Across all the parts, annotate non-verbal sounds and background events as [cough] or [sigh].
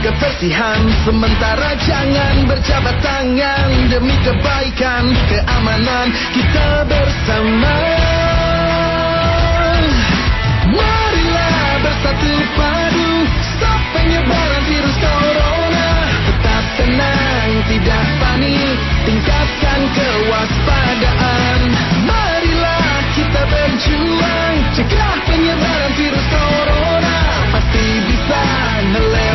kebersihan Sementara jangan berjabat tangan. Demi kebaikan, keamanan kita bersama. Marilah bersatu padu Stop penyebaran virus corona. Tetap tenang, tidak panik Tingkatkan kewaspadaan. Marilah kita berjuang Cegah penyebaran virus corona. Pasti bisa melewati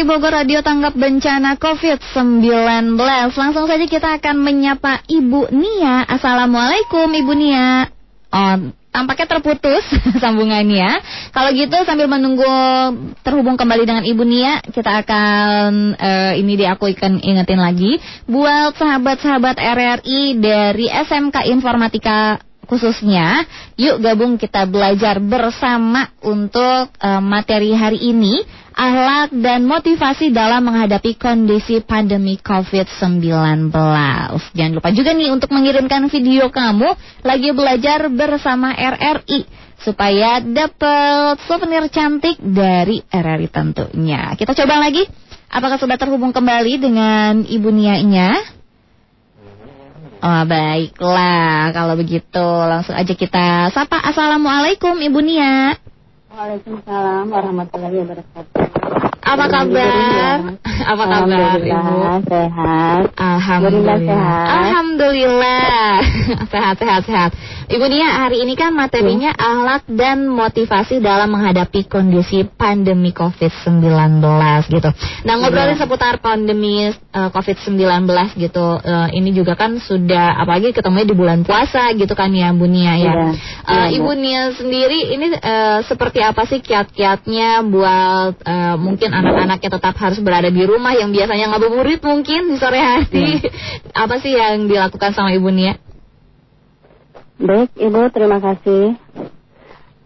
RRI Bogor Radio tanggap bencana COVID-19 Langsung saja kita akan menyapa Ibu Nia. Assalamualaikum Ibu Nia. Oh, tampaknya terputus [laughs] sambungannya. Kalau gitu sambil menunggu terhubung kembali dengan Ibu Nia Kita akan eh, ini diakuikan ingetin lagi. Buat sahabat-sahabat RRI dari SMK Informatika khususnya Yuk gabung kita belajar bersama untuk eh, materi hari ini Ahlak dan motivasi dalam menghadapi kondisi pandemi COVID-19 Jangan lupa juga nih untuk mengirimkan video kamu lagi belajar bersama RRI Supaya dapat souvenir cantik dari RRI tentunya. Kita coba lagi. Apakah sudah terhubung kembali dengan Ibu Nia-nya? Oh baiklah. Kalau begitu langsung aja kita sapa. Assalamualaikum Ibu Nia. Waalaikumsalam warahmatullahi wabarakatuh. [laughs] Apa kabar? Apa kabar Ibu? Alhamdulillah sehat. Alhamdulillah sehat. Alhamdulillah [laughs] sehat sehat sehat. Ibu Nia hari ini kan materinya ahlak dan motivasi dalam menghadapi kondisi pandemi COVID-19 gitu. Nah ngobrolin seputar pandemi eh, COVID-19 gitu, eh, ini juga kan sudah apalagi ketemunya di bulan puasa gitu kan ya Bu Nia ya. Iya. Iya, Bu. Ibu Nia sendiri ini eh, seperti apa sih kiat-kiatnya buat eh, mungkin anak-anaknya tetap harus berada di rumah yang biasanya ngabuburit mungkin di sore hari. [laughs] apa sih yang dilakukan sama Ibu Nia? Baik Ibu, terima kasih.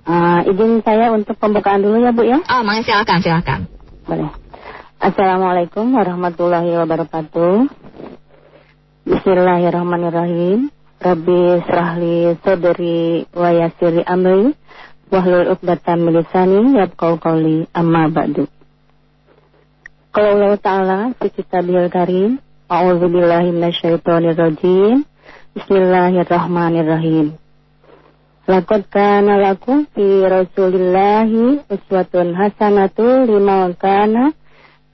Eh, izin saya untuk pembukaan dulu ya Bu ya. Oh, mangga silakan, silakan. Boleh. Assalamualaikum warahmatullahi wabarakatuh. Bismillahirrahmanirrahim. Rabbi srahli sadri wa yassirli amri wahlul 'uqdatam min lisani yafqahu qawli amma ba'du. Allah Ta'ala fi kitabil karim, a'udzu billahi. Bismillahirrahmanirrahim. Laqad kana lakum fi Rasulillahi uswatun hasanatu liman kana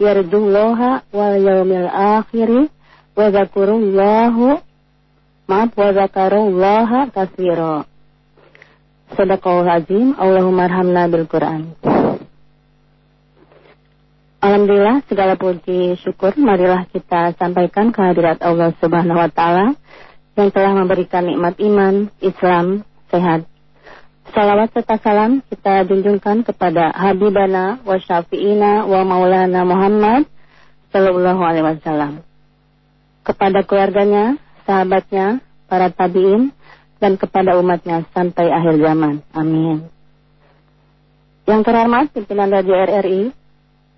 yarjullaha wal yawmil akhir wa zakurullahu maaf wa zakarullaha katsira. Sadaqallahul azim. Allahumma arhamna bil Qur'an. Alhamdulillah segala puji syukur marilah kita sampaikan kehadirat Allah Subhanahu wa taala yang telah memberikan nikmat iman, Islam, sehat. Salawat serta salam kita junjungkan kepada Habibana wa Syafi'ina wa Maulana Muhammad Sallallahu Alaihi Wasallam. Kepada keluarganya, sahabatnya, para tabiin, dan kepada umatnya sampai akhir zaman. Amin. Yang terhormat pimpinan Radio RRI,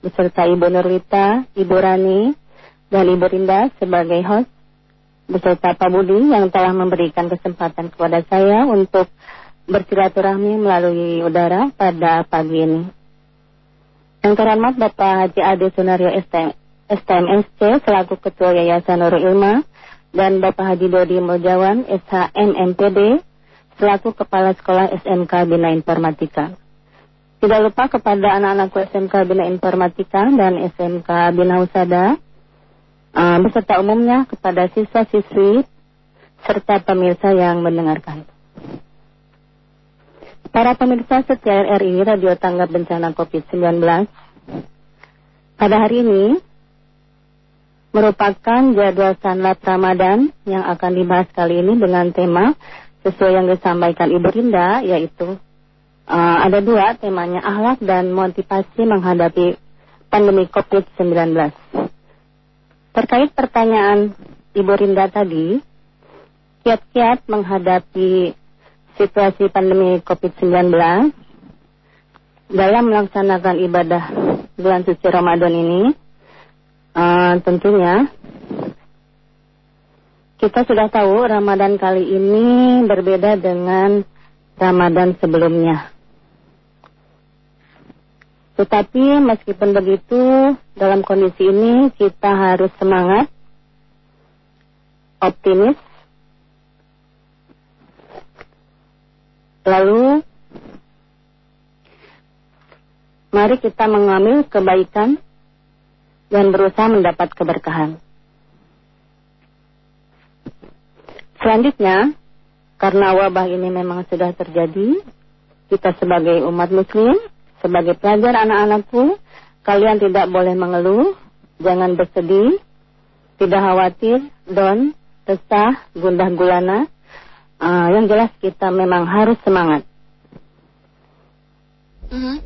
beserta Ibu Nurlita, Ibu Rani, dan Ibu Rinda sebagai host, beserta Pak Budi yang telah memberikan kesempatan kepada saya untuk bersilaturahmi melalui udara pada pagi ini. Yang terhormat Bapak Haji Ade Sunario STM, STMSC selaku Ketua Yayasan Nurul Ilma dan Bapak Haji Dodi Mojawan SHMMPD selaku Kepala Sekolah SMK Bina Informatika. Tidak lupa kepada anak-anakku SMK Bina Informatika dan SMK Bina Usada, uh, beserta umumnya kepada siswa-siswi serta pemirsa yang mendengarkan. Para pemirsa setia RRI Radio Tanggap Bencana COVID-19, pada hari ini merupakan jadwal sanlat Ramadan yang akan dibahas kali ini dengan tema sesuai yang disampaikan Ibu Rinda, yaitu uh, ada dua temanya ahlak dan motivasi menghadapi pandemi COVID-19. Terkait pertanyaan Ibu Rinda tadi, kiat-kiat menghadapi situasi pandemi COVID-19 dalam melaksanakan ibadah bulan suci Ramadan ini, uh, tentunya kita sudah tahu Ramadan kali ini berbeda dengan Ramadan sebelumnya. Tetapi meskipun begitu, dalam kondisi ini kita harus semangat, optimis, lalu mari kita mengambil kebaikan dan berusaha mendapat keberkahan. Selanjutnya, karena wabah ini memang sudah terjadi, kita sebagai umat muslim sebagai pelajar anak-anakku, kalian tidak boleh mengeluh, jangan bersedih, tidak khawatir, don, resah, gundah gulana. Uh, yang jelas kita memang harus semangat. Mm -hmm.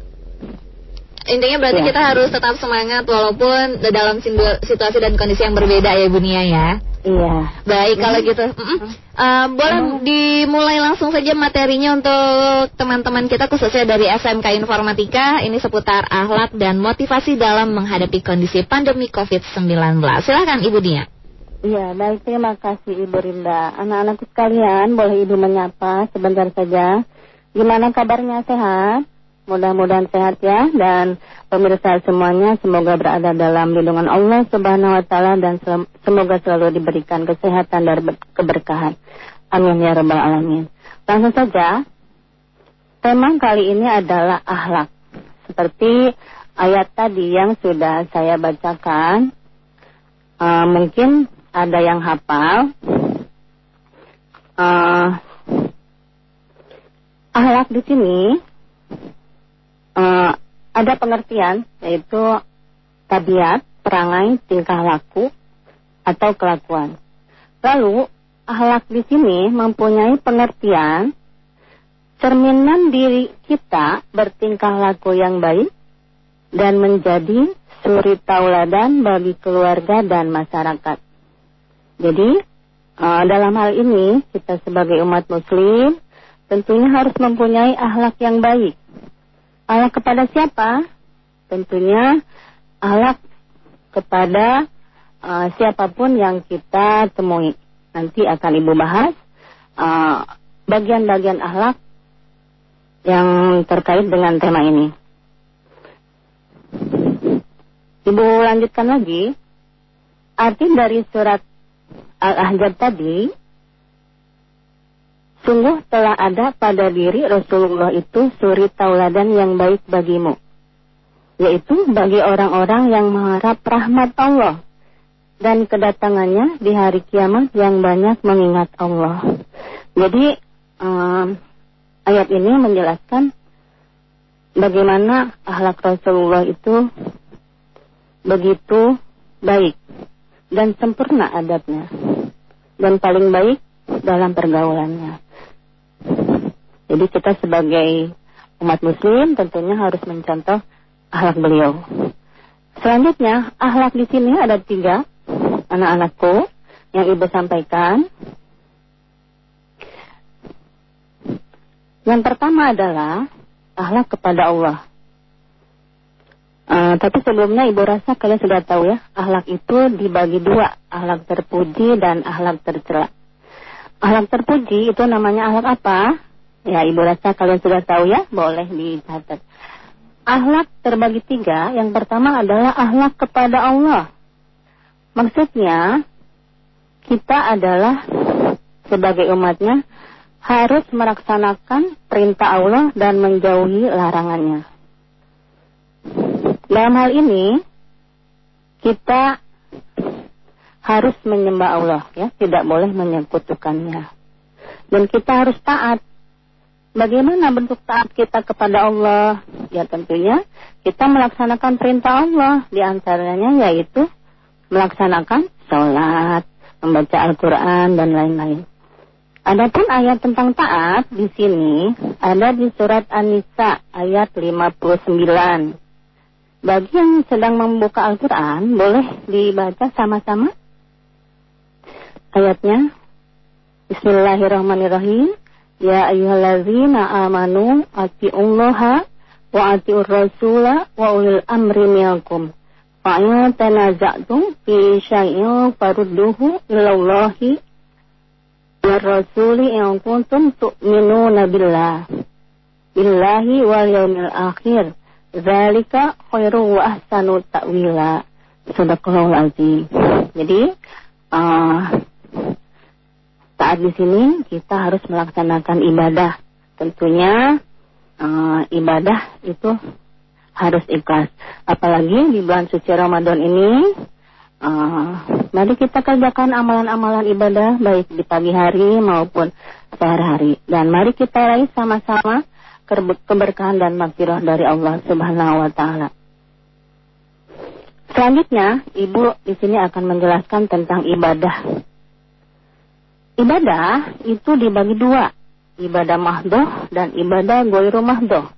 Intinya berarti ya. kita harus tetap semangat walaupun dalam situasi dan kondisi yang berbeda ya Bu Nia ya. Iya. Baik kalau gitu. Mm -mm. Uh, boleh mm. dimulai langsung saja materinya untuk teman-teman kita khususnya dari SMK Informatika ini seputar akhlak dan motivasi dalam menghadapi kondisi pandemi COVID-19. Silahkan Ibu Nia. Iya, baik terima kasih Ibu Rinda. Anak-anakku sekalian, boleh Ibu menyapa sebentar saja. Gimana kabarnya sehat? Mudah-mudahan sehat ya dan pemirsa semuanya semoga berada dalam lindungan Allah Subhanahu wa taala dan semoga selalu diberikan kesehatan dan keberkahan. Amin ya rabbal alamin. Langsung saja tema kali ini adalah akhlak. Seperti ayat tadi yang sudah saya bacakan uh, mungkin ada yang hafal uh, akhlak di sini uh, ada pengertian yaitu tabiat, perangai, tingkah laku atau kelakuan. Lalu akhlak di sini mempunyai pengertian cerminan diri kita bertingkah laku yang baik dan menjadi suri tauladan bagi keluarga dan masyarakat. Jadi uh, dalam hal ini kita sebagai umat muslim tentunya harus mempunyai akhlak yang baik Allah kepada siapa? Tentunya Allah kepada uh, siapa pun yang kita temui. Nanti akan Ibu bahas uh, bagian-bagian uh, akhlak yang terkait dengan tema ini. Ibu lanjutkan lagi. Arti dari surat Al-Ahzab tadi Sungguh telah ada pada diri Rasulullah itu suri tauladan yang baik bagimu. Yaitu bagi orang-orang yang mengharap rahmat Allah. Dan kedatangannya di hari kiamat yang banyak mengingat Allah. Jadi um, ayat ini menjelaskan bagaimana akhlak Rasulullah itu begitu baik dan sempurna adabnya dan paling baik dalam pergaulannya. Jadi kita sebagai umat muslim tentunya harus mencontoh akhlak beliau. Selanjutnya, akhlak di sini ada tiga anak-anakku yang ibu sampaikan. Yang pertama adalah akhlak kepada Allah. Uh, tapi sebelumnya ibu rasa kalian sudah tahu ya, akhlak itu dibagi dua, akhlak terpuji dan akhlak tercela. Akhlak terpuji itu namanya akhlak apa? Ya ibu rasa kalian sudah tahu ya, boleh dicatat. Akhlak terbagi tiga, yang pertama adalah akhlak kepada Allah. Maksudnya, kita adalah sebagai umatnya harus melaksanakan perintah Allah dan menjauhi larangannya. Dalam hal ini, kita harus menyembah Allah, ya, tidak boleh menyekutukannya. Dan kita harus taat. Bagaimana bentuk taat kita kepada Allah? Ya tentunya kita melaksanakan perintah Allah, di antaranya yaitu melaksanakan sholat, membaca Al-Quran, dan lain-lain. Adapun ayat tentang taat di sini ada di surat An-Nisa ayat 59. Bagi yang sedang membuka Al-Quran, boleh dibaca sama-sama ayatnya. Bismillahirrahmanirrahim. Ya ayyuhallazina amanu ati'ullaha wa ati'ur rasula wa ulil amri minkum. Fa'in tanaza'tum fi syai'in farudduhu ilallahi wa rasuli yang kuntum tu'minuna billah. Billahi wal yaumil akhir Zalika khairu wa ahsanu ta'wila. Sadaqallahul azim. Jadi uh, saat di sini kita harus melaksanakan ibadah. Tentunya uh, ibadah itu harus ikhlas. Apalagi di bulan suci Ramadan ini, uh, mari kita kerjakan amalan-amalan ibadah baik di pagi hari maupun sehari hari. Dan mari kita raih sama-sama keberkahan dan maghfirah dari Allah Subhanahu wa taala. Selanjutnya, Ibu di sini akan menjelaskan tentang ibadah. Ibadah itu dibagi dua, ibadah mahdoh dan ibadah goiru mahdoh.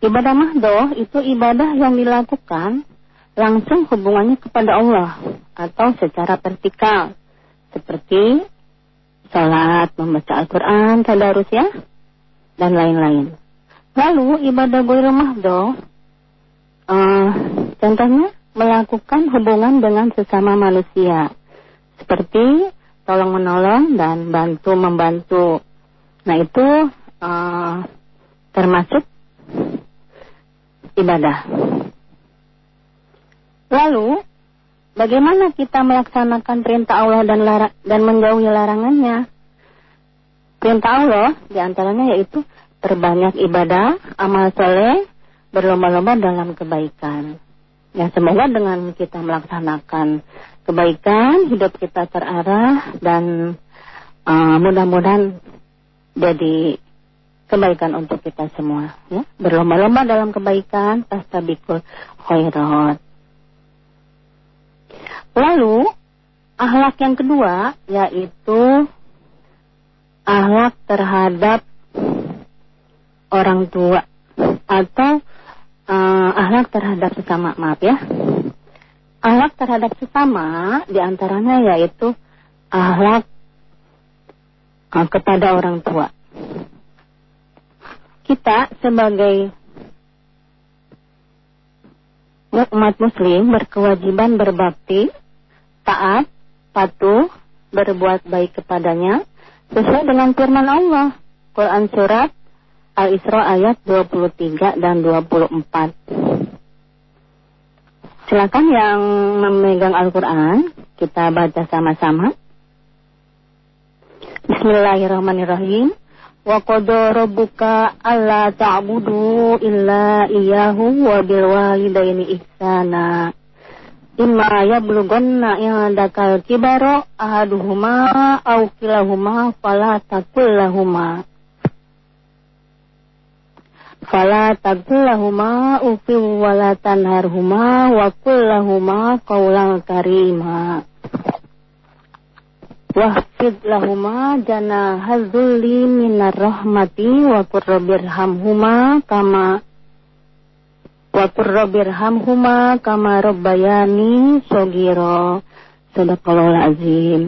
Ibadah mahdoh itu ibadah yang dilakukan langsung hubungannya kepada Allah atau secara vertikal, seperti salat, membaca Al-Quran, tadarus ya, dan lain-lain. Lalu ibadah ghairu mahdo, uh, contohnya melakukan hubungan dengan sesama manusia, seperti tolong menolong dan bantu membantu. Nah itu uh, termasuk ibadah. Lalu bagaimana kita melaksanakan perintah Allah dan lara dan menjauhi larangannya? Perintah Allah di antaranya yaitu terbanyak ibadah, amal soleh, berlomba-lomba dalam kebaikan. Ya semoga dengan kita melaksanakan kebaikan, hidup kita terarah dan uh, mudah-mudahan jadi kebaikan untuk kita semua. Ya. Berlomba-lomba dalam kebaikan, bikul khairat. Lalu, ahlak yang kedua yaitu ahlak terhadap orang tua atau uh, ahlak terhadap sesama maaf ya ahlak terhadap sesama di antaranya yaitu ahlak uh, kepada orang tua kita sebagai umat muslim berkewajiban berbakti taat patuh berbuat baik kepadanya Sesuai dengan firman Allah. Quran Surat Al-Isra ayat 23 dan 24. Silakan yang memegang Al-Quran, kita baca sama-sama. Bismillahirrahmanirrahim. Wa qadara rabbuka alla ta'budu illa iyyahu wa bil walidaini ihsana imma yablughanna indakal kibaro ahaduhuma aw kilahuma fala takul lahuma Fala tagullahuma ufi wala tanharhuma wa kullahuma qawlan karima. Wahfid lahuma jana hazulli minar rahmati wa qurrabirhamhuma kama wa qurrabirhamhuma kama rabbayani sogiro sadaqallahul azim.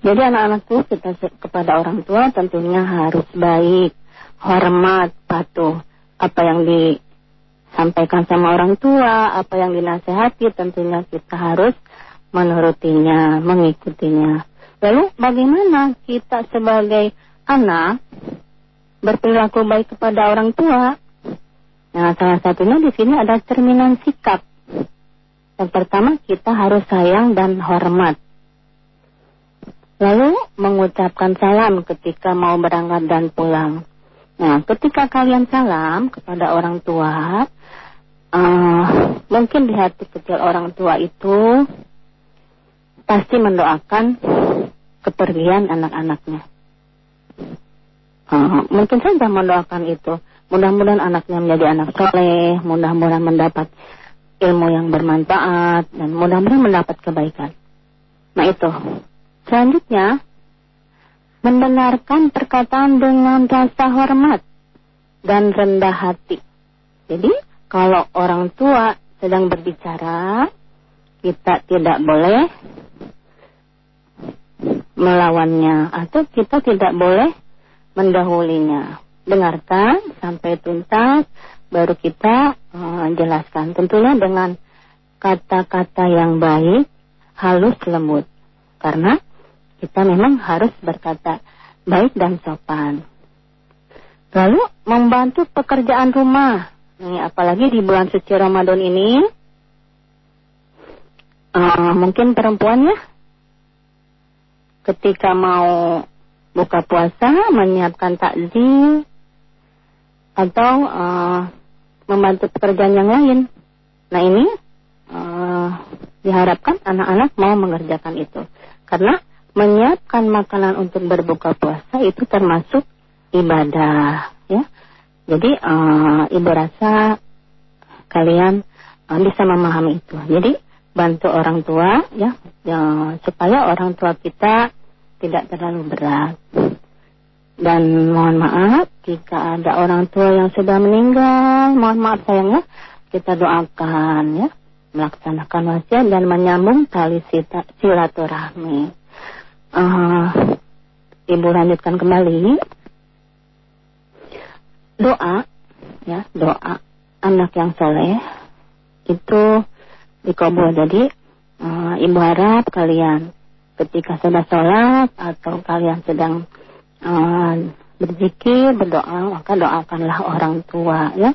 Jadi anak-anakku kita kepada orang tua tentunya harus baik, hormat, patuh. Apa yang disampaikan sama orang tua, apa yang dinasehati tentunya kita harus menurutinya, mengikutinya. Lalu bagaimana kita sebagai anak berperilaku baik kepada orang tua? Nah, salah satunya di sini ada cerminan sikap. Yang pertama, kita harus sayang dan hormat. Lalu mengucapkan salam ketika mau berangkat dan pulang. Nah, ketika kalian salam kepada orang tua, uh, mungkin di hati kecil orang tua itu pasti mendoakan kepergian anak-anaknya. Uh, mungkin saja mendoakan itu. Mudah-mudahan anaknya menjadi anak soleh, mudah-mudahan mendapat ilmu yang bermanfaat, dan mudah-mudahan mendapat kebaikan. Nah itu. Selanjutnya, mendengarkan perkataan dengan rasa hormat dan rendah hati. Jadi, kalau orang tua sedang berbicara, kita tidak boleh melawannya atau kita tidak boleh mendahulinya. Dengarkan sampai tuntas, baru kita uh, jelaskan. Tentunya dengan kata-kata yang baik, halus, lembut. Karena kita memang harus berkata baik dan sopan. Lalu membantu pekerjaan rumah. Nih, apalagi di bulan suci Ramadan ini, uh, mungkin perempuan ya ketika mau buka puasa menyiapkan takjil atau uh, membantu pekerjaan yang lain. Nah ini uh, diharapkan anak-anak mau mengerjakan itu karena menyiapkan makanan untuk berbuka puasa itu termasuk ibadah ya. Jadi uh, ibu rasa kalian uh, bisa memahami itu. Jadi bantu orang tua ya, ya supaya orang tua kita tidak terlalu berat. Dan mohon maaf jika ada orang tua yang sudah meninggal, mohon maaf sayangnya kita doakan ya melaksanakan wasiat dan menyambung tali silaturahmi. Uh, Ibu lanjutkan kembali. Doa ya, doa anak yang soleh itu dikabul. Jadi uh, ibu harap kalian ketika sudah sholat atau kalian sedang uh, berzikir, berdoa, maka doakanlah orang tua ya.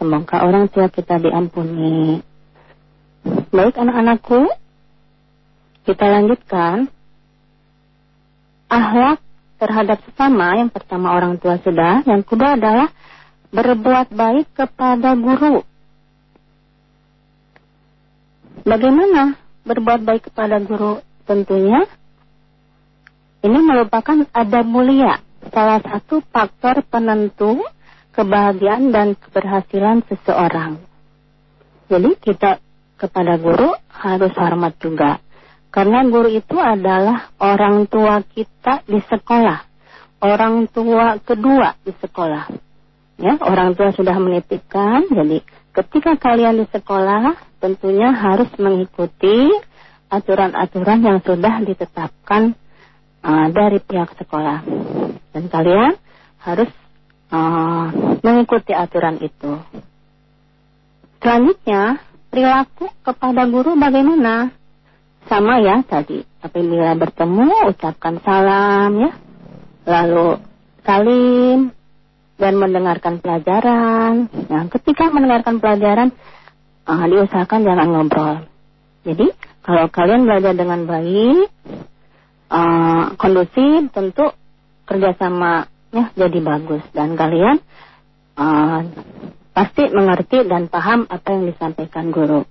Semoga orang tua kita diampuni. Baik anak-anakku, kita lanjutkan. Ahlak terhadap sesama, yang pertama orang tua sudah, yang kedua adalah berbuat baik kepada guru. Bagaimana berbuat baik kepada guru? Tentunya ini merupakan ada mulia, salah satu faktor penentu kebahagiaan dan keberhasilan seseorang. Jadi kita kepada guru harus hormat juga. Karena guru itu adalah orang tua kita di sekolah. Orang tua kedua di sekolah. Ya, orang tua sudah menitipkan, jadi ketika kalian di sekolah tentunya harus mengikuti aturan-aturan yang sudah ditetapkan uh, dari pihak sekolah. Dan kalian harus uh, mengikuti aturan itu. Selanjutnya, perilaku kepada guru bagaimana? Sama ya tadi, apabila bertemu ucapkan salam ya, lalu salim, dan mendengarkan pelajaran. Nah, ketika mendengarkan pelajaran, uh, diusahakan jangan ngobrol. Jadi, kalau kalian belajar dengan baik, uh, kondusif, tentu kerjasamanya jadi bagus. Dan kalian uh, pasti mengerti dan paham apa yang disampaikan guru.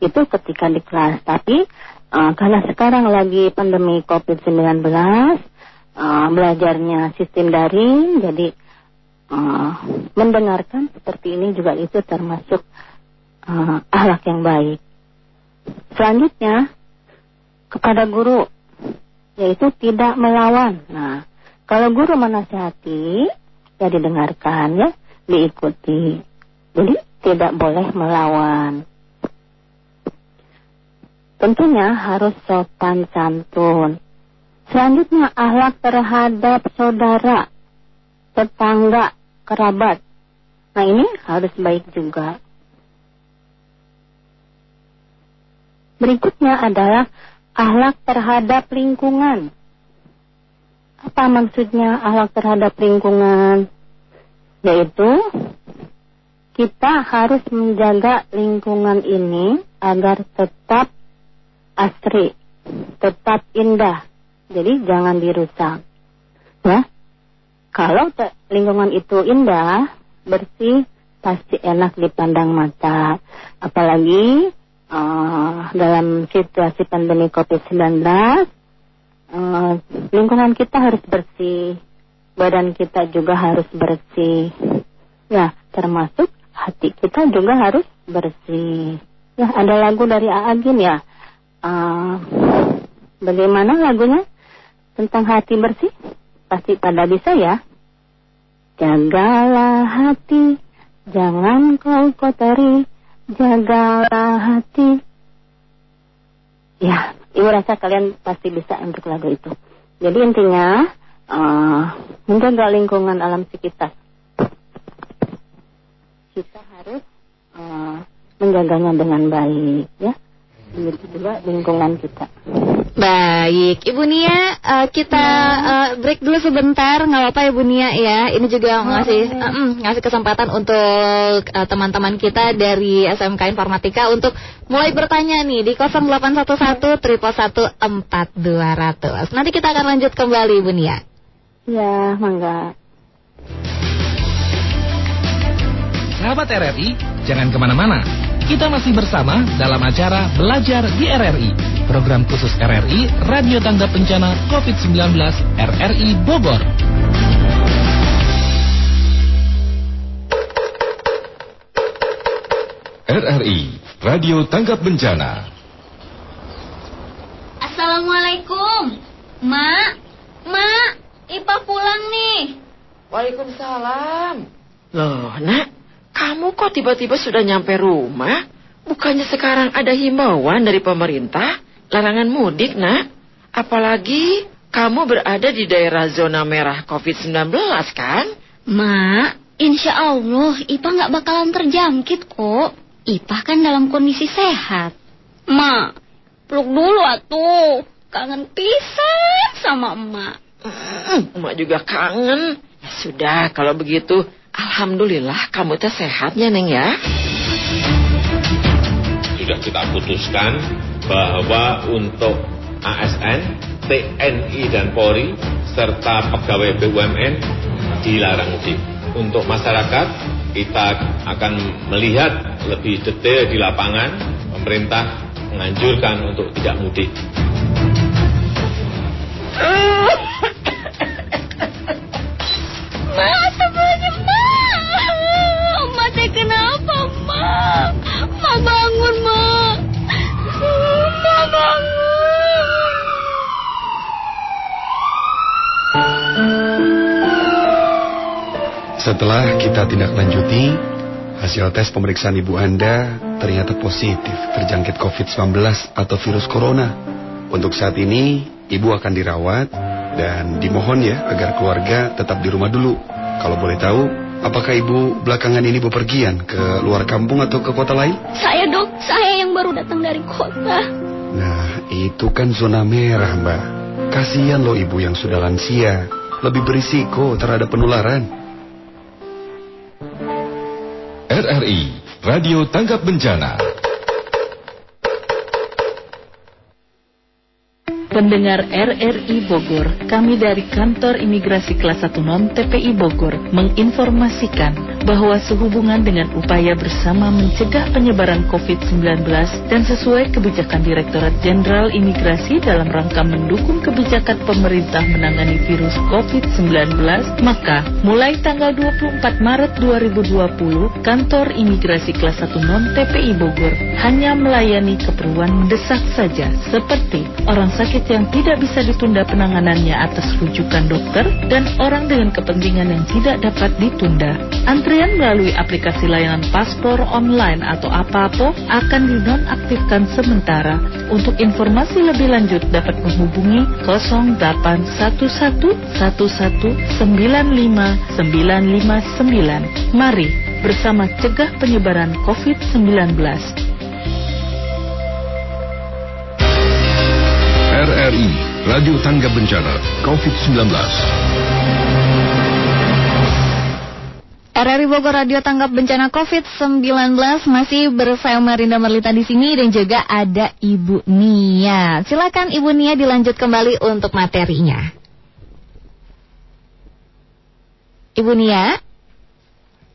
Itu ketika di kelas. Tapi, uh, karena sekarang lagi pandemi COVID-19, uh, belajarnya sistem daring, jadi uh, mendengarkan seperti ini juga itu termasuk uh, akhlak yang baik. Selanjutnya kepada guru yaitu tidak melawan. Nah, kalau guru menasihati ya didengarkan ya, diikuti. Jadi tidak boleh melawan. Tentunya harus sopan santun. Selanjutnya akhlak terhadap saudara, tetangga, kerabat. Nah ini harus baik juga. Berikutnya adalah akhlak terhadap lingkungan. Apa maksudnya akhlak terhadap lingkungan? Yaitu kita harus menjaga lingkungan ini agar tetap asri, tetap indah. Jadi jangan dirusak. Ya. Kalau lingkungan itu indah, bersih, pasti enak dipandang mata. Apalagi uh, dalam situasi pandemi COVID-19, uh, lingkungan kita harus bersih, badan kita juga harus bersih. Ya, termasuk hati kita juga harus bersih. Ya, ada lagu dari Aagin ya. Uh, bagaimana lagunya tentang hati bersih? Pasti pada bisa ya. Jagalah hati, jangan kau kotori, jagalah hati. Ya, ibu rasa kalian pasti bisa untuk lagu itu. Jadi intinya, uh, menjaga lingkungan alam sekitar. Kita harus uh, menjaganya dengan baik, ya. Begitu juga lingkungan kita. Baik, Ibu Nia, uh, kita uh, break dulu sebentar, nggak apa-apa Ibu Nia ya. Ini juga ngasih uh, ngasih kesempatan untuk uh, teman-teman kita dari SMK Informatika untuk mulai bertanya nih di 0811 triple Nanti kita akan lanjut kembali Ibu Nia. Ya, mangga. Sahabat RRI, jangan ke mana-mana. Kita masih bersama dalam acara Belajar di RRI. Program khusus RRI, Radio Tanggap Bencana COVID-19 RRI Bogor. RRI, Radio Tanggap Bencana. Assalamualaikum. Mak, Mak, Ipa pulang nih. Waalaikumsalam. Loh, nak, kamu kok tiba-tiba sudah nyampe rumah? Bukannya sekarang ada himbauan dari pemerintah larangan mudik, nak? Apalagi kamu berada di daerah zona merah COVID-19 kan? Mak, insya Allah Ipa nggak bakalan terjangkit kok. Ipa kan dalam kondisi sehat. Mak, peluk dulu atuh. Kangen pisan sama emak. Hmm, emak juga kangen. Ya sudah, kalau begitu Alhamdulillah kamu teh sehatnya Neng ya. Sudah kita putuskan bahwa untuk ASN, TNI dan Polri serta pegawai BUMN dilarang mudik. Untuk masyarakat kita akan melihat lebih detail di lapangan. Pemerintah menganjurkan untuk tidak mudik. Masa Setelah kita tindak lanjuti, hasil tes pemeriksaan ibu Anda ternyata positif terjangkit COVID-19 atau virus corona. Untuk saat ini, ibu akan dirawat dan dimohon ya agar keluarga tetap di rumah dulu. Kalau boleh tahu, Apakah ibu belakangan ini bepergian ke luar kampung atau ke kota lain? Saya dok, saya yang baru datang dari kota. Nah, itu kan zona merah, Mbak. Kasihan loh ibu yang sudah lansia. Lebih berisiko terhadap penularan. RRI, Radio Tanggap Bencana. Pendengar RRI Bogor, kami dari Kantor Imigrasi Kelas 1 Non TPI Bogor menginformasikan bahwa sehubungan dengan upaya bersama mencegah penyebaran COVID-19 dan sesuai kebijakan Direktorat Jenderal Imigrasi dalam rangka mendukung kebijakan pemerintah menangani virus COVID-19, maka mulai tanggal 24 Maret 2020, kantor imigrasi kelas 1 non TPI Bogor hanya melayani keperluan mendesak saja, seperti orang sakit yang tidak bisa ditunda penanganannya atas rujukan dokter dan orang dengan kepentingan yang tidak dapat ditunda. Antrian melalui aplikasi layanan paspor online atau apa-apa akan dinonaktifkan sementara. Untuk informasi lebih lanjut dapat menghubungi 0811119599. Mari bersama cegah penyebaran COVID-19. RRI Radio Tangga Bencana COVID-19 RRI Bogor Radio Tanggap Bencana COVID-19 masih bersama Rinda Merlita di sini dan juga ada Ibu Nia. Silakan Ibu Nia dilanjut kembali untuk materinya. Ibu Nia,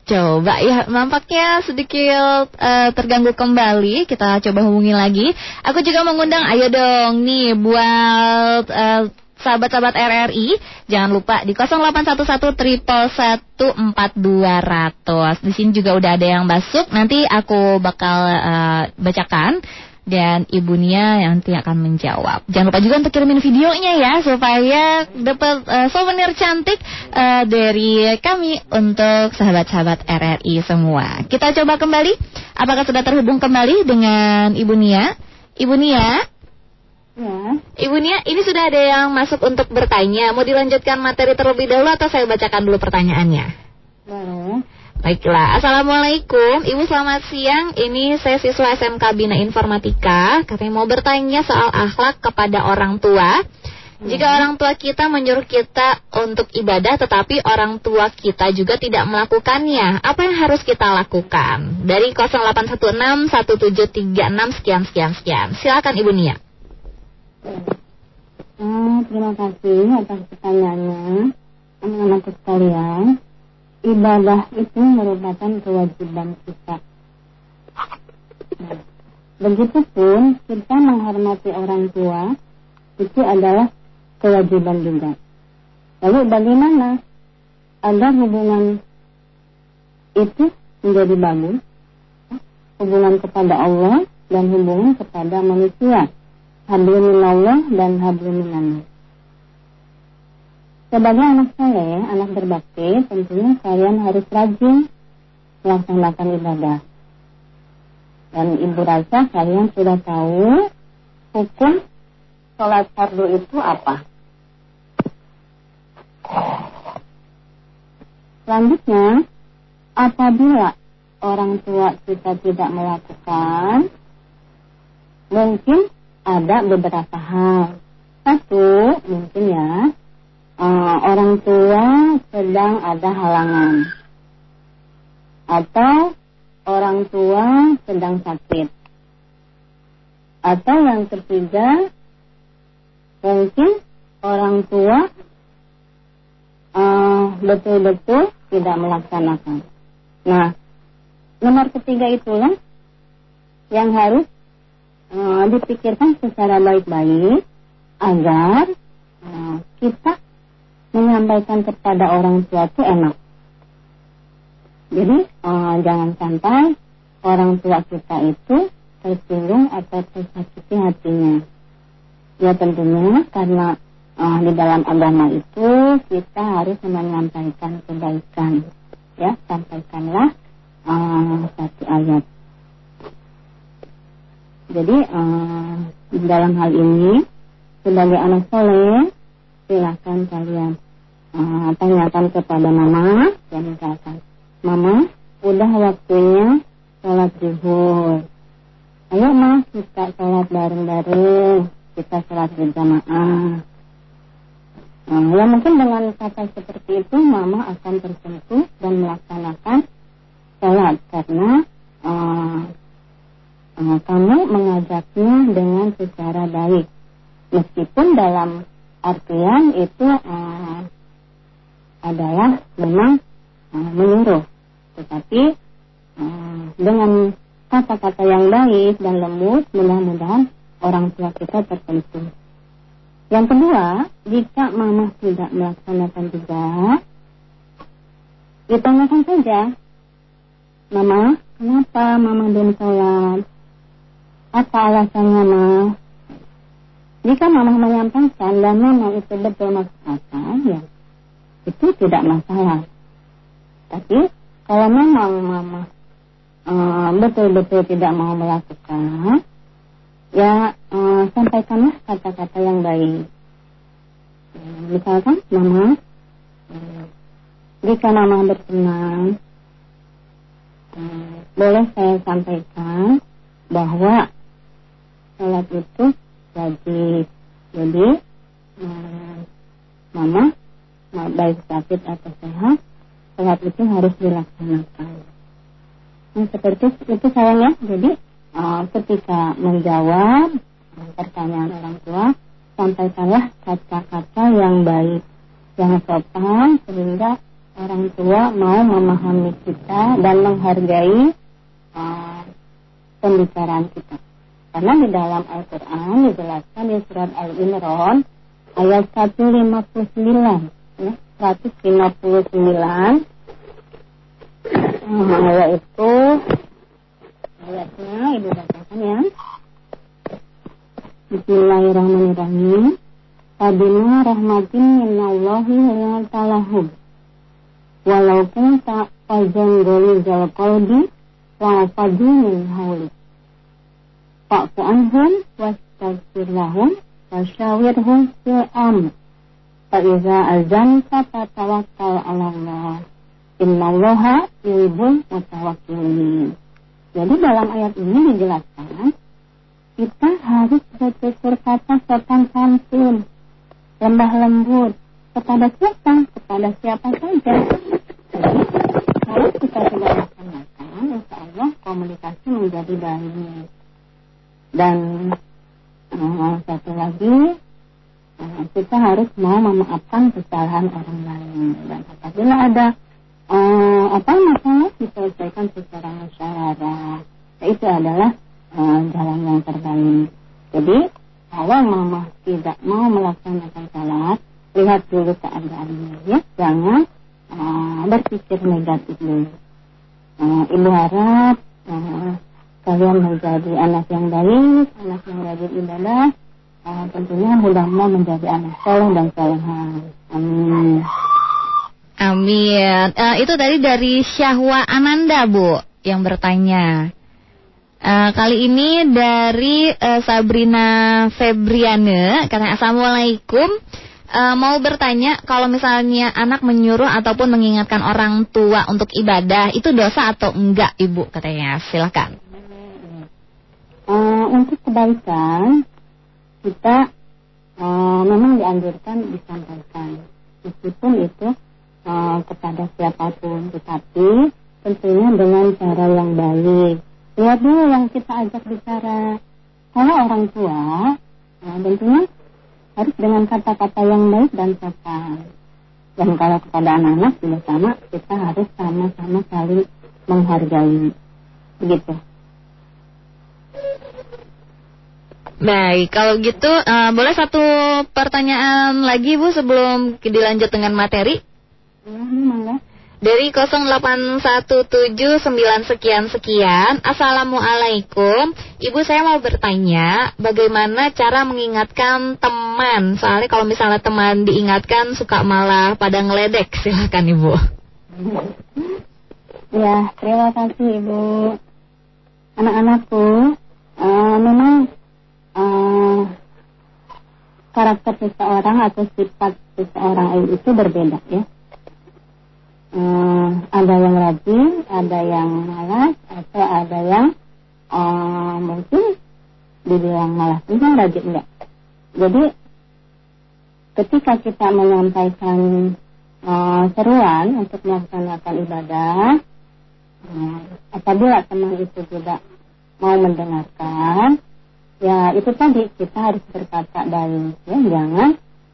coba ya nampaknya sedikit uh, terganggu kembali. Kita coba hubungi lagi. Aku juga mengundang, ayo dong nih buat uh, sahabat-sahabat RRI, jangan lupa di 0811 triple Di sini juga udah ada yang masuk. Nanti aku bakal uh, bacakan dan Ibu Nia yang nanti akan menjawab. Jangan lupa juga untuk kirimin videonya ya supaya dapat uh, souvenir cantik uh, dari kami untuk sahabat-sahabat RRI semua. Kita coba kembali. Apakah sudah terhubung kembali dengan Ibu Nia? Ibu Nia? Ya. Ibu Nia, ini sudah ada yang masuk untuk bertanya. Mau dilanjutkan materi terlebih dahulu atau saya bacakan dulu pertanyaannya? Boleh. Baiklah, Assalamualaikum. Ibu selamat siang, ini saya siswa SMK Bina Informatika. Katanya mau bertanya soal akhlak kepada orang tua. Jika orang tua kita menyuruh kita untuk ibadah Tetapi orang tua kita juga tidak melakukannya Apa yang harus kita lakukan? Dari 0816-1736 sekian sekian sekian. Silakan Ibu Nia. Oh, terima kasih atas pertanyaannya. Anak-anakku sekalian ibadah itu merupakan kewajiban kita. Nah, begitupun kita menghormati orang tua itu adalah kewajiban juga. Lalu bagaimana agar hubungan itu menjadi bagus? Hubungan kepada Allah dan hubungan kepada manusia. Hablum Allah dan hablum sebagai anak soleh, anak berbakti, tentunya kalian harus rajin melaksanakan ibadah. Dan ibu rasa kalian sudah tahu hukum sholat fardu itu apa. Selanjutnya, apabila orang tua kita tidak melakukan, mungkin ada beberapa hal. Satu, mungkin ya, uh, orang tua sedang ada halangan atau orang tua sedang sakit atau yang ketiga mungkin orang tua uh, betul-betul uh, tidak melaksanakan. Nah, nomor ketiga itulah yang harus uh, dipikirkan secara baik-baik agar uh, kita menyampaikan kepada orang tua itu enak. Jadi uh, jangan sampai orang tua kita itu tersinggung atau tersakiti hatinya. Ya tentunya karena uh, di dalam agama itu kita harus menyampaikan kebaikan. Ya sampaikanlah uh, satu ayat. Jadi dalam hal ini sebagai anak soleh silahkan kalian uh, tanyakan kepada mama dan misalkan mama udah waktunya sholat zuhur. Ayo mah kita sholat bareng-bareng. Kita sholat berjamaah. Nah, ya mungkin dengan kata seperti itu mama akan tersentuh dan melaksanakan sholat. Karena uh, uh, kamu mengajaknya dengan secara baik. Meskipun dalam artian itu uh, adalah memang uh, menyuruh. Tetapi uh, dengan kata-kata yang baik dan lembut, mudah-mudahan orang tua kita tertentu. Yang kedua, jika mama tidak melaksanakan juga, ditanyakan saja, Mama, kenapa mama belum sholat? Apa alasannya, Ma? Jika mama menyampaikan dan memang itu betul maksud akal, ya itu tidak masalah. Tapi kalau memang mama uh, betul-betul tidak mau melakukan, ya uh, sampaikanlah kata-kata yang baik. Uh, misalkan mama, jika mama berkenan, boleh saya sampaikan bahwa sholat itu. Jadi uh, mama baik sakit atau sehat, sholat itu harus dilaksanakan. Nah, seperti itu sayangnya. Jadi uh, ketika menjawab pertanyaan orang tua, sampaikanlah kata-kata yang baik, yang sopan sehingga orang tua mau memahami kita dan menghargai uh, pembicaraan kita. Karena di dalam Al-Quran dijelaskan di surat Al-Imran ayat 159 ya, 159 hmm, yaitu ayatnya ibu bacakan ya. Bismillahirrahmanirrahim. Fabima rahmatin minallahi talahum. Walaupun tak fazan ghalidhal qalbi Wa fadu min hawli. Fa'fu anhum Wastaghfir lahum Wasyawirhum fil Fa'iza azanta fatawakkal ala Allah. Innallaha yuhibbul mutawakkilin. Jadi dalam ayat ini dijelaskan kita harus bertutur kata sopan santun, lembah lembut kepada siapa? Kepada siapa saja. Jadi kalau kita sudah laksanakan, insya Allah komunikasi menjadi baik. Dan uh, satu lagi Nah, kita harus mau memaafkan kesalahan orang lain. Dan apabila ada uh, apa masalah diselesaikan secara musyawarah itu adalah uh, jalan yang terbaik. Jadi kalau mama tidak mau melaksanakan salat lihat dulu keadaannya ya. Jangan uh, berpikir negatif dulu. Uh, ibu harap uh, kalian menjadi anak yang baik anak yang rajin ibadah uh, tentunya mudah-mudahan menjadi anak soleh dan soleha. Amin. Amin. Uh, itu tadi dari Syahwa Ananda, Bu, yang bertanya. Uh, kali ini dari uh, Sabrina Febriane, karena Assalamualaikum. Uh, mau bertanya, kalau misalnya anak menyuruh ataupun mengingatkan orang tua untuk ibadah, itu dosa atau enggak, Ibu? Katanya, silakan. Uh, untuk kebaikan, kita uh, memang dianjurkan disampaikan. Meskipun itu uh, kepada siapa pun tetapi tentunya dengan cara yang baik. Lihat dulu yang kita ajak bicara. Kalau orang tua uh, tentunya harus dengan kata-kata yang baik dan sopan. Dan kalau kepada anak-anak juga sama kita harus sama-sama saling menghargai. Begitu Baik, kalau gitu uh, boleh satu pertanyaan lagi Bu sebelum dilanjut dengan materi? Dari 08179 sekian sekian Assalamualaikum. Ibu saya mau bertanya Bagaimana cara mengingatkan teman? Soalnya kalau misalnya teman diingatkan Suka malah pada ngeledek. [laughs] Silahkan Ibu. Ya terima kasih Ibu. Anak-anakku uh, Memang uh, karakter seseorang atau sifat seseorang itu berbeda ya. Uh, ada yang rajin, ada yang malas, atau ada yang uh, mungkin dibilang malas juga rajin enggak. Jadi ketika kita menyampaikan uh, seruan untuk melaksanakan ibadah, uh, apabila teman itu tidak mau mendengarkan, ya itu tadi kita harus berkata baik ya jangan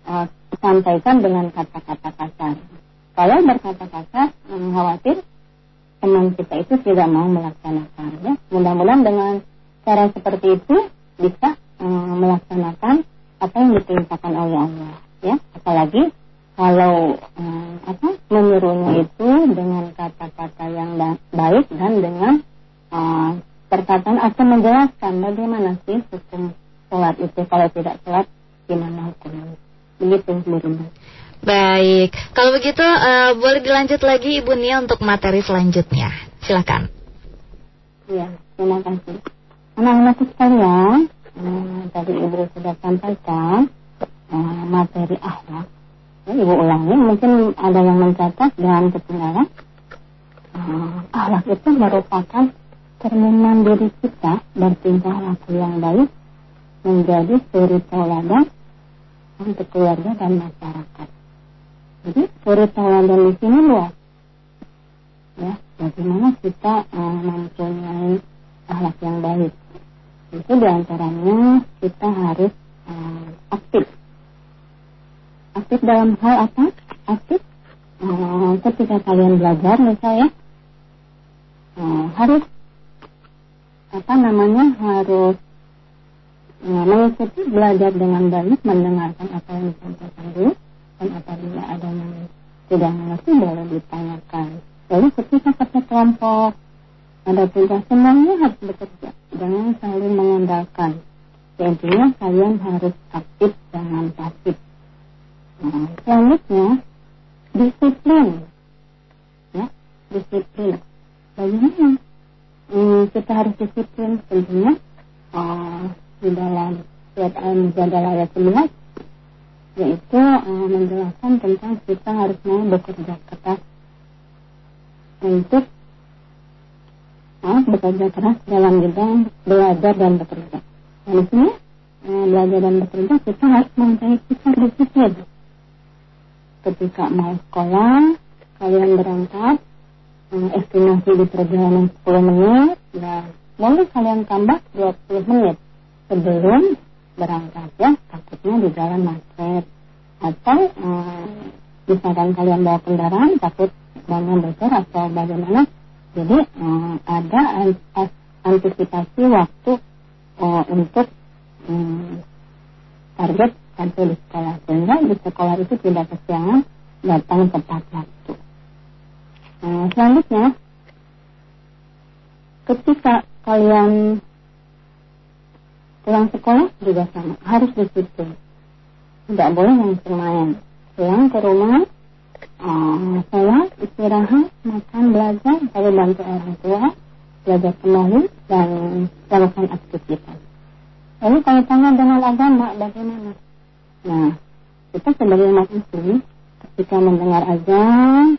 uh, sampaikan dengan kata-kata kasar. Kalau berkata kasar um, khawatir teman kita itu tidak mau melaksanakan ya. Mudah-mudahan dengan cara seperti itu bisa um, melaksanakan apa yang diperintahkan oleh Allah ya. Apalagi kalau um, apa menyuruhnya itu dengan kata-kata yang baik dan dengan uh, perkataan atau menjelaskan bagaimana sih hukum sholat itu kalau tidak sholat gimana hukumnya begitu Bu Baik, kalau begitu uh, boleh dilanjut lagi Ibu Nia untuk materi selanjutnya. Silakan. Iya, terima kasih. Anak-anak sekalian, uh, tadi Ibu sudah sampaikan uh, materi akhlak. Ya, Ibu ulangi, mungkin ada yang mencatat dan ketinggalan. Uh, akhlak itu merupakan cerminan diri kita bertingkah laku yang baik menjadi suri tauladan untuk keluarga dan masyarakat. Jadi suri tauladan di sini luas. Ya, bagaimana kita uh, mempunyai akhlak yang baik. Itu di antaranya kita harus uh, aktif. Aktif dalam hal apa? Aktif uh, ketika kalian belajar misalnya uh, harus apa namanya harus uh, mengikuti belajar dengan baik mendengarkan apa yang disampaikan dulu dan apabila ada yang tidak mengerti boleh ditanyakan. Lalu ketika satu kelompok ada tugas semuanya harus bekerja, jangan saling mengandalkan. Intinya kalian harus aktif, jangan pasif. Nah, selanjutnya disiplin, ya disiplin. Bagaimana hmm, kita harus disiplin? Tentunya uh, di dalam surat al-mujadalah ayat 11 yaitu uh, menjelaskan tentang kita harus mau bekerja keras untuk uh, bekerja keras dalam bidang belajar dan bekerja. Dan di sini belajar dan bekerja kita harus kita disiplin. Ketika mau sekolah, kalian berangkat, estimasi di perjalanan 10 menit, dan boleh kalian tambah 20 menit sebelum berangkat ya takutnya di jalan macet. Atau um, misalkan kalian bawa kendaraan takut banyak bocor atau bagaimana. Jadi um, ada antisipasi waktu uh, untuk um, target sampai di sekolah. Sehingga di sekolah itu tidak kesiangan datang tepat waktu uh, selanjutnya ketika kalian pulang sekolah juga sama harus disiplin tidak boleh main pulang ke rumah uh, sholat istirahat makan belajar lalu bantu orang tua belajar kembali dan lakukan aktivitas. Lalu kalau tanya dengan agama bagaimana? Nah kita sebagai umat muslim ketika mendengar azan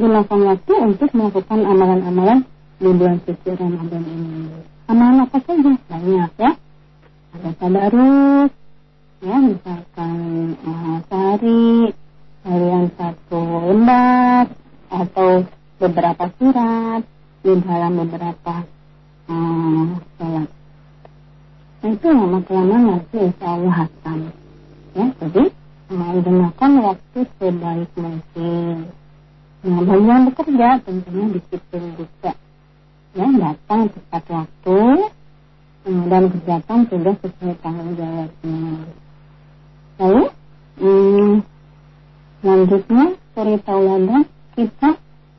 gunakan waktu untuk melakukan amalan-amalan di bulan suci Ramadan ini. Amalan apa saja? Banyak ya. Ada tadarus ya misalkan uh, sehari harian satu lembar atau beberapa surat di dalam beberapa uh, sholat. Nah itu lama kelamaan nanti insya Allah ya. Jadi uh, gunakan waktu sebaik mungkin nah bagi yang bekerja tentunya disiplin juga ya datang tepat waktu dan kerjakan tugas sesuai tanggung jawabnya. Lalu hmm, selanjutnya suri tauladan kita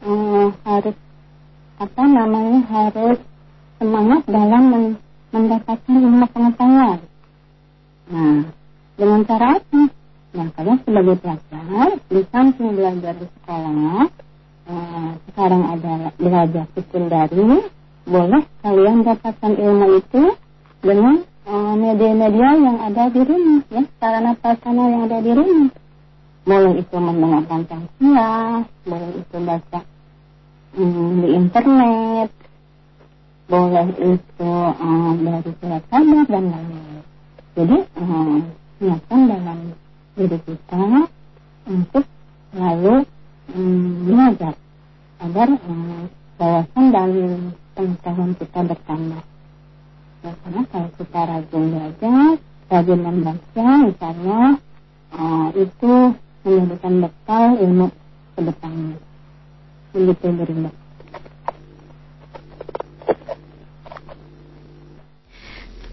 hmm, harus apa namanya harus semangat dalam men mendapatkan ilmu pengetahuan. Nah, dengan cara apa? Nah, kalian sebagai pelajar di samping belajar di sekolah, Eh, sekarang ada belajar sekundari, boleh kalian dapatkan ilmu itu dengan eh, media-media uh, yang ada di rumah, ya, sarana prasarana yang ada di rumah. Boleh itu mendengarkan tangsiah, boleh itu baca mm, di internet, boleh itu uh, dari surat kabar dan lain-lain. Jadi uh, niatkan dalam diri kita untuk lalu um, belajar agar um, wawasan dan pengetahuan kita bertambah. Ya, karena kalau kita rajin belajar, rajin membaca, misalnya uh, itu menjadikan bekal ilmu ke depannya. Begitu Berinda.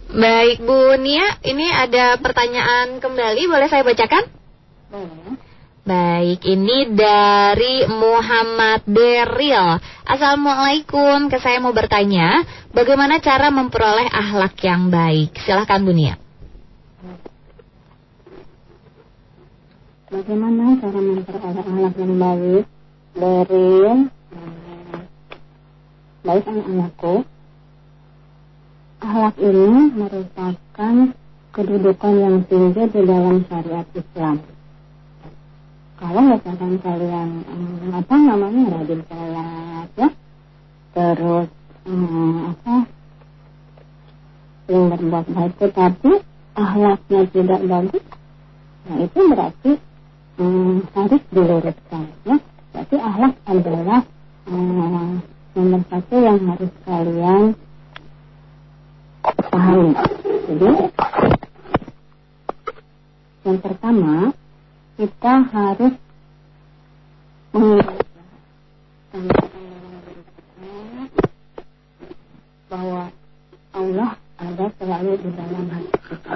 Baik Bu Nia, ini ada pertanyaan kembali, boleh saya bacakan? Boleh. Baik, ini dari Muhammad Beril. Assalamualaikum, ke saya mau bertanya, bagaimana cara memperoleh akhlak yang baik? Silahkan Bu Nia. Bagaimana cara memperoleh akhlak yang baik? Beril, baik anak-anakku, akhlak ini merupakan kedudukan yang tinggi di dalam syariat Islam. Kalau misalkan kalian um, apa namanya rajin sholat ya terus um, apa yang berbuat baik tetapi akhlaknya tidak bagus nah itu berarti um, harus diluruskan ya. Berarti akhlak adalah um, nomor satu yang harus kalian pahami jadi yang pertama kita harus bahwa Allah ada selalu di dalam hati kita.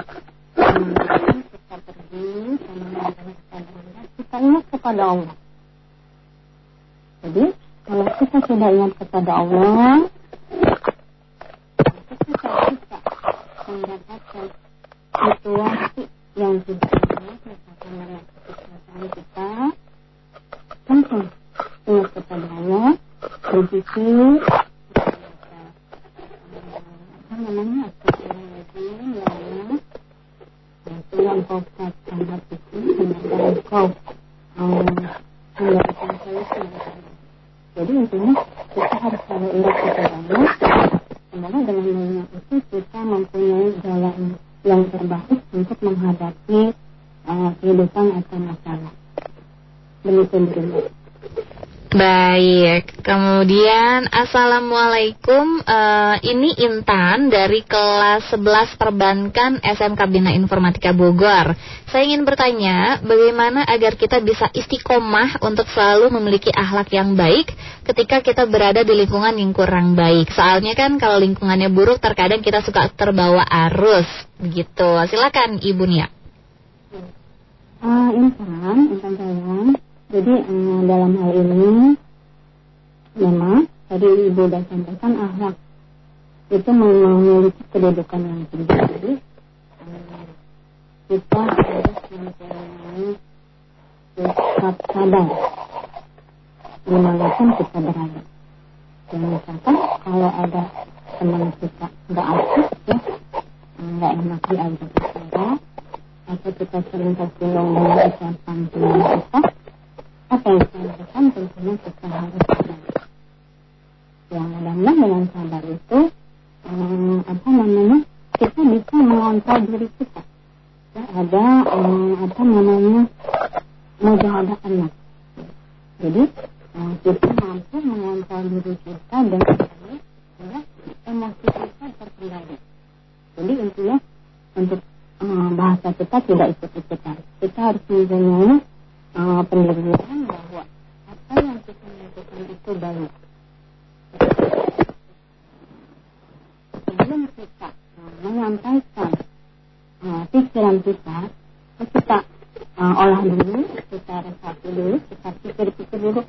Kita pergi Allah, kita ingat kepada Allah. Jadi kalau kita sudah ingat kepada Allah, kita bisa mendapatkan situasi yang tidak baik, misalkan menyakiti perasaan kita, langsung ingat kepada Allah, berzikir, apa namanya, ya itu yang kau katakan hatiku, semoga engkau memberikan solusi Jadi intinya kita harus selalu ingat Allah, semoga dengan mengingat itu kita mempunyai jalan yang terbaik untuk menghadapi uh, kehidupan atau masalah. Demikian. Baik, kemudian Assalamualaikum. Uh, Ini Intan dari kelas 11 Perbankan SMK Bina Informatika Bogor. Saya ingin bertanya Bagaimana agar kita bisa istiqomah Untuk selalu memiliki akhlak yang baik Ketika kita berada di lingkungan yang kurang baik? Soalnya kan kalau lingkungannya buruk Terkadang kita suka terbawa arus. Begitu, silakan Ibu Nia. Uh, Intan, Intan sayang jadi um, dalam hal ini memang tadi ibu sudah sampaikan akhlak itu memiliki kedudukan yang tinggi. Jadi um, kita harus mempunyai sikap sadar di mana pun kita berada. Dan misalkan kalau ada teman kita nggak aktif ya, nggak enak diajak bicara, atau kita sering tersinggung dengan ucapan teman kita, apa yang saya lakukan tentunya kita harus sadar. Yang mudah-mudahan dengan sadar itu um, apa namanya kita bisa mengontrol diri kita. Ya, ada um, apa namanya mujahadah anak. Jadi um, kita mampu mengontrol diri kita dan ya, emosi kita terkendali. Jadi intinya untuk um, bahasa kita tidak ikut-ikutan. Kita harus mempunyai uh, pendirian bahwa apa yang kita lakukan itu baik. Sebelum kita uh, menyampaikan uh, pikiran kita, kita uh, olah dulu, kita resapi dulu, kita pikir-pikir dulu,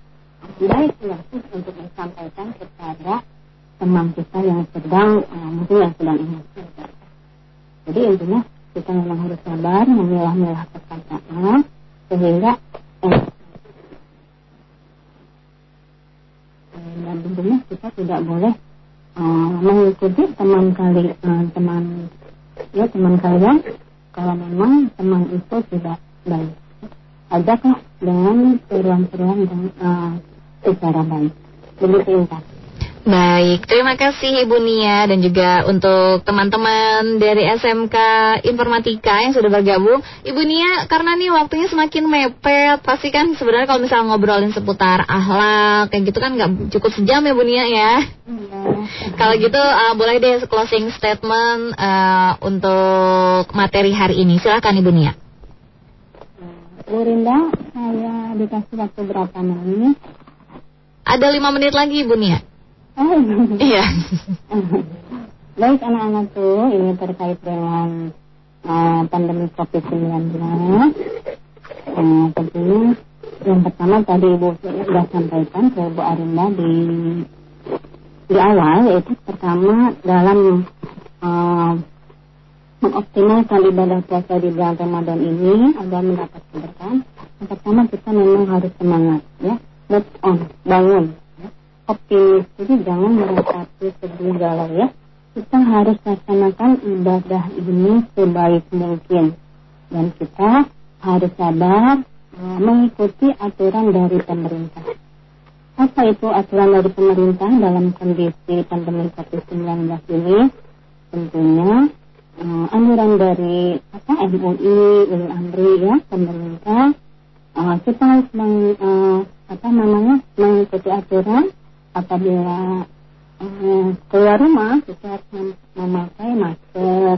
baik sih untuk disampaikan kepada teman kita yang sedang uh, mungkin yang sedang emosi. Jadi intinya kita memang harus sabar memilah-milah perkataan sehingga eh, dan tentunya kita tidak boleh uh, mengikuti teman kali uh, teman ya teman kalian kalau memang teman itu tidak baik. Ajaklah dengan seruan-seruan dan uh, secara baik. Begitu intan Baik, terima kasih Ibu Nia dan juga untuk teman-teman dari SMK Informatika yang sudah bergabung. Ibu Nia, karena nih waktunya semakin mepet, pasti kan sebenarnya kalau misalnya ngobrolin seputar ahlak kayak gitu kan nggak cukup sejam ya Bu Nia ya. Iya. Kalau gitu uh, boleh deh closing statement uh, untuk materi hari ini. Silakan Ibu Nia. Bu Rinda saya dikasih waktu berapa menit Ada lima menit lagi Ibu Nia. [laughs] Iya. [laughs] Baik anak-anakku, ini terkait dengan uh, pandemi COVID-19. Uh, tentunya yang pertama tadi Ibu sudah sampaikan ke Bu Arinda di di awal yaitu pertama dalam uh, mengoptimalkan ibadah puasa di bulan Ramadan ini agar mendapat keberkahan. Yang pertama kita memang harus semangat ya, move on, bangun. Optimis. Jadi jangan meratapi sedih galau ya. Kita harus laksanakan ibadah ini sebaik mungkin dan kita harus sabar uh, mengikuti aturan dari pemerintah. Apa itu aturan dari pemerintah dalam kondisi pandemi COVID-19 ini? Tentunya uh, anjuran dari apa MUI, Ulil Amri ya pemerintah uh, kita harus meng, uh, apa namanya mengikuti aturan apabila uh, keluar rumah kita harus mem- memakai masker.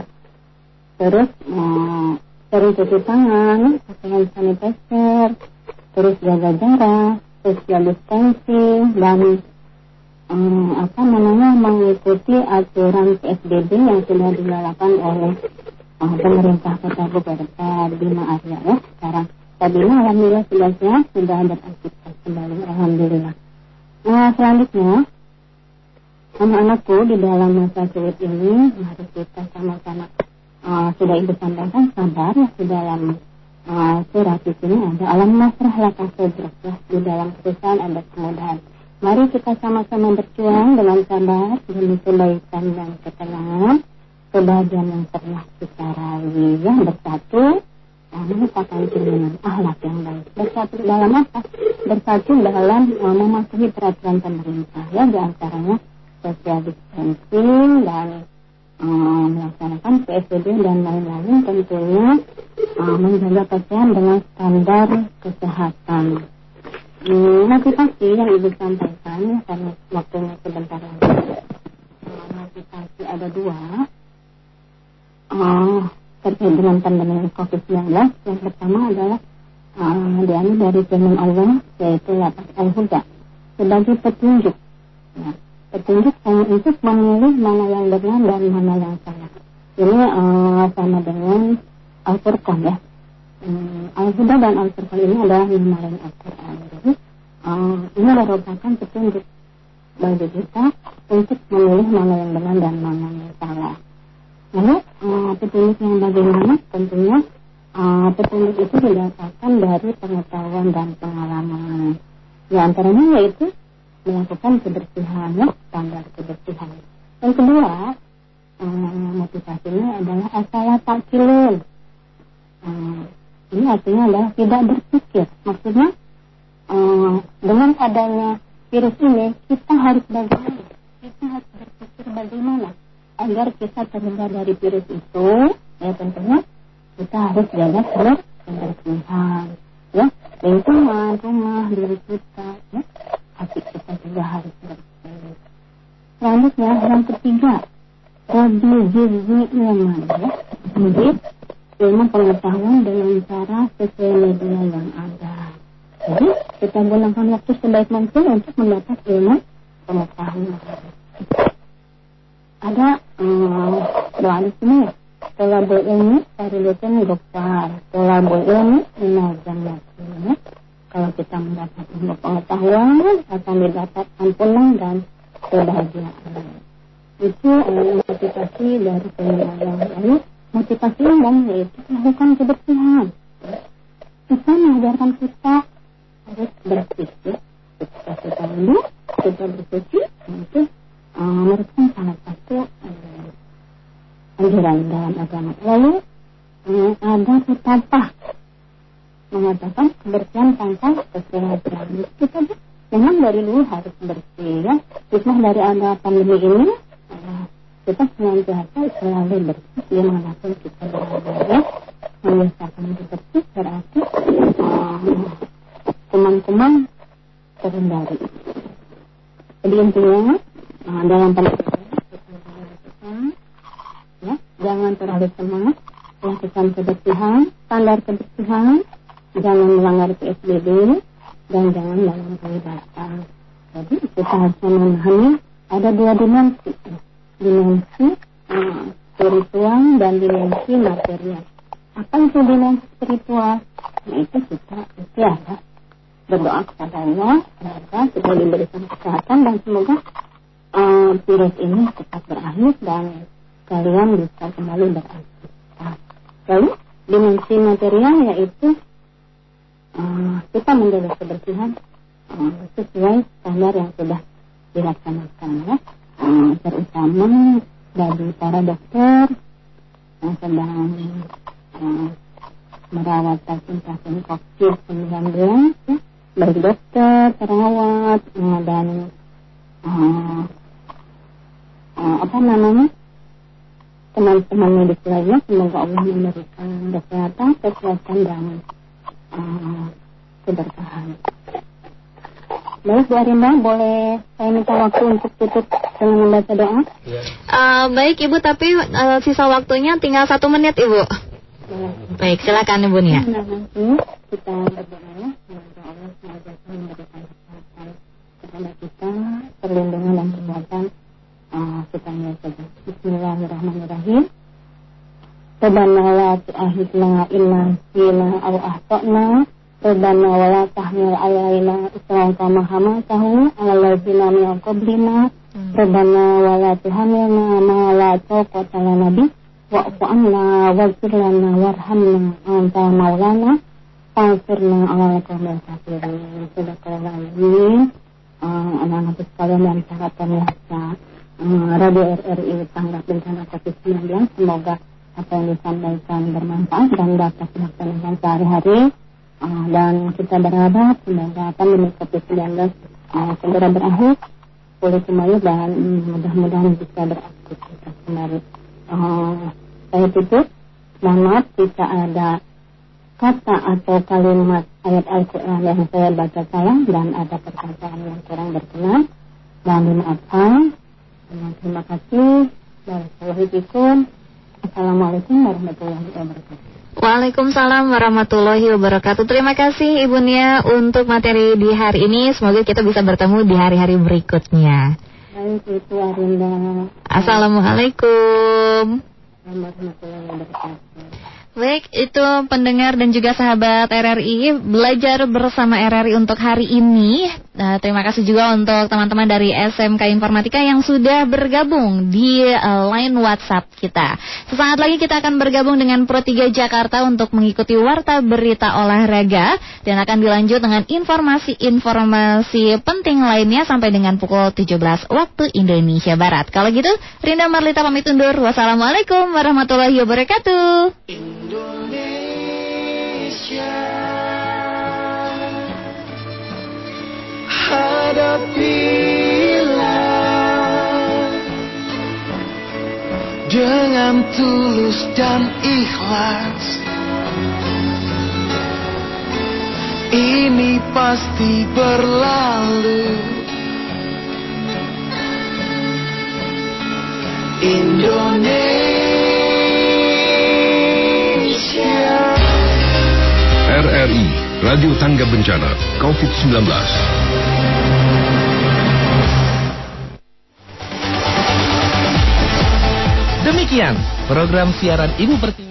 Terus uh, sering cuci tangan pakai hand sanitizer terus jaga jarak social distancing dan um, apa namanya mengikuti aturan PSBB yang sudah dilakukan oleh uh, pemerintah Kota Bogor di Arya ya. Sekarang tadinya alhamdulillah sudah sehat sudah beraktivitas kembali. Alhamdulillah nah selanjutnya anak-anakku di dalam masa sulit ini mari kita sama-sama uh, sudah ibu sampaikan sabar ya di dalam uh, surat di sini ada alam nasrah laka ya di dalam kesusahan ada kemudahan. Mari kita sama-sama berjuang dengan sabar demi kebaikan dan ketenangan kebahagiaan yang pernah kita raih ya bersatu merupakan cerminan akhlak yang baik bersatu dalam apa bersatu dalam uh, mematuhi peraturan pemerintah ya di antaranya social distancing dan uh, melaksanakan PSBB dan lain-lain tentunya uh, menjaga kesehatan dengan standar kesehatan. Hmm, motivasi yang ibu sampaikan karena waktunya sebentar lagi. Motivasi ada dua. Uh, terkait dengan pandemi COVID-19 yang pertama adalah uh, diambil dari firman Allah yaitu lapas al-huda sebagai petunjuk. Ya petunjuk untuk memilih mana yang benar dan mana yang salah. Ini uh, sama dengan Al-Furqan ya. Um, Al-Huda dan Al-Furqan ini adalah nama lain Al-Quran. Jadi uh, ini merupakan petunjuk bagi kita untuk memilih mana yang benar dan mana yang salah. Lalu uh, petunjuk yang bagaimana? Tentunya uh, petunjuk itu didapatkan dari pengetahuan dan pengalaman. Di antaranya yaitu melakukan kebersihan ya, standar kebersihan. Yang kedua, eh, motivasinya adalah asal takilun. Eh, ini artinya adalah tidak berpikir. Maksudnya eh, dengan adanya virus ini kita harus bagaimana? Kita harus berpikir bagaimana agar kita terhindar dari virus itu. Ya tentunya kita harus jaga kebersihan. Ya, lingkungan, rumah, diri kita. Ya hati kita juga harus bersih. Selanjutnya yang ketiga, Rabi Jizi Ilman ya. Jadi ilmu pengetahuan dengan cara sesuai media yang ada. Jadi kita gunakan waktu sebaik mungkin untuk mendapat ilmu pengetahuan. Ada ya. Tolabul ilmi faridatun ghaffar. Tolabul ilmi minal jannati. Kalau kita mendapat ilmu pengetahuan akan didapat ampunan dan kebahagiaan. Itu eh, motivasi dari penyelamat. Lalu motivasi umum yaitu melakukan kebersihan. Kita mengajarkan kita harus bersih. Ya. Ketika kita wudhu, kita bersuci, itu uh, merupakan salah satu anjuran dalam agama. Lalu uh, ada petapah mengatakan kebersihan tanpa kesehatan. Kita memang dari dulu harus bersih hikmah dari ada pandemi ini kita senantiasa selalu bersih. Di mana pun kita berada ya membiasakan bersih berarti kuman-kuman terhindari. Jadi intinya dalam pandemi kita ya jangan terlalu semangat lakukan kebersihan standar kebersihan. Jangan melanggar PSBB dan jangan dalam peribatan jadi kita harus memahami ada dua dimensi. Dimensi uh, spiritual dan dimensi material. Apa itu dimensi spiritual? Nah itu kita istiadat berdoa kepada Allah semoga kita diberikan kesehatan dan semoga uh, virus ini cepat berakhir dan kalian bisa kembali beraktivitas. Lalu dimensi material yaitu uh, kita menjaga kebersihan uh, sesuai standar yang sudah dilaksanakan ya. Uh, terutama bagi para dokter yang sedang uh, merawat pasien-pasien COVID-19 ya, baik dokter, perawat, uh, dan uh, uh, apa namanya teman-teman medis lainnya semoga Allah memberikan kesehatan, kekuatan dan uh, keberkahan. Baik Bu Arinda, boleh saya minta waktu untuk tutup dengan membaca doa? Uh, baik Ibu, tapi uh, sisa waktunya tinggal satu menit Ibu. Baik, silakan Ibu Nia. Nah, nanti kita berdoa ya, semoga Allah senantiasa memberikan kesehatan kepada kita, perlindungan dan kekuatan uh, kita yang saja. Bismillahirrahmanirrahim. Rabbana la tu'ahidna illa sina aw ahtana. Rabbana wa la tahmil alaina isran kama hamaltahu ala ladzina min qablina. Rabbana wa la tuhamilna ma la taqata lana bih. Wa'fu anna waghfir lana warhamna anta maulana. Fansirna ala qawmil kafirin. Sadaqallahul uh, anak-anak sekalian dan para pemirsa Radio RRI Tanggap Bencana COVID-19 semoga apa yang disampaikan bermanfaat dan dapat dilaksanakan sehari-hari. Uh, dan kita berharap semoga pandemi COVID-19 uh, segera berakhir pulih kembali dan mudah-mudahan bisa beraktivitas kembali. Uh, saya tutup. Mohon maaf jika ada kata atau kalimat ayat Al-Quran yang saya baca salah dan ada perkataan yang kurang berkenan. Mohon dimaafkan Terima kasih Wassalamualaikum Assalamualaikum warahmatullahi wabarakatuh Waalaikumsalam warahmatullahi wabarakatuh. Terima kasih Ibu Nia untuk materi di hari ini. Semoga kita bisa bertemu di hari-hari berikutnya. Baik itu Arinda Assalamualaikum. warahmatullahi wabarakatuh Baik, itu pendengar dan juga sahabat RRI belajar bersama RRI untuk hari ini. Nah, terima kasih juga untuk teman-teman dari SMK Informatika yang sudah bergabung di uh, line WhatsApp kita. Sesaat lagi kita akan bergabung dengan Pro 3 Jakarta untuk mengikuti warta berita olahraga dan akan dilanjut dengan informasi-informasi penting lainnya sampai dengan pukul 17 waktu Indonesia Barat. Kalau gitu, Rinda Marlita pamit undur. Wassalamualaikum warahmatullahi wabarakatuh. Indonesia. Hadapilah Dengan tulus dan ikhlas. Ini pasti berlalu. Indonesia RRI Radio Tangga Bencana COVID-19 Demikian program siaran Ibu Pertiwi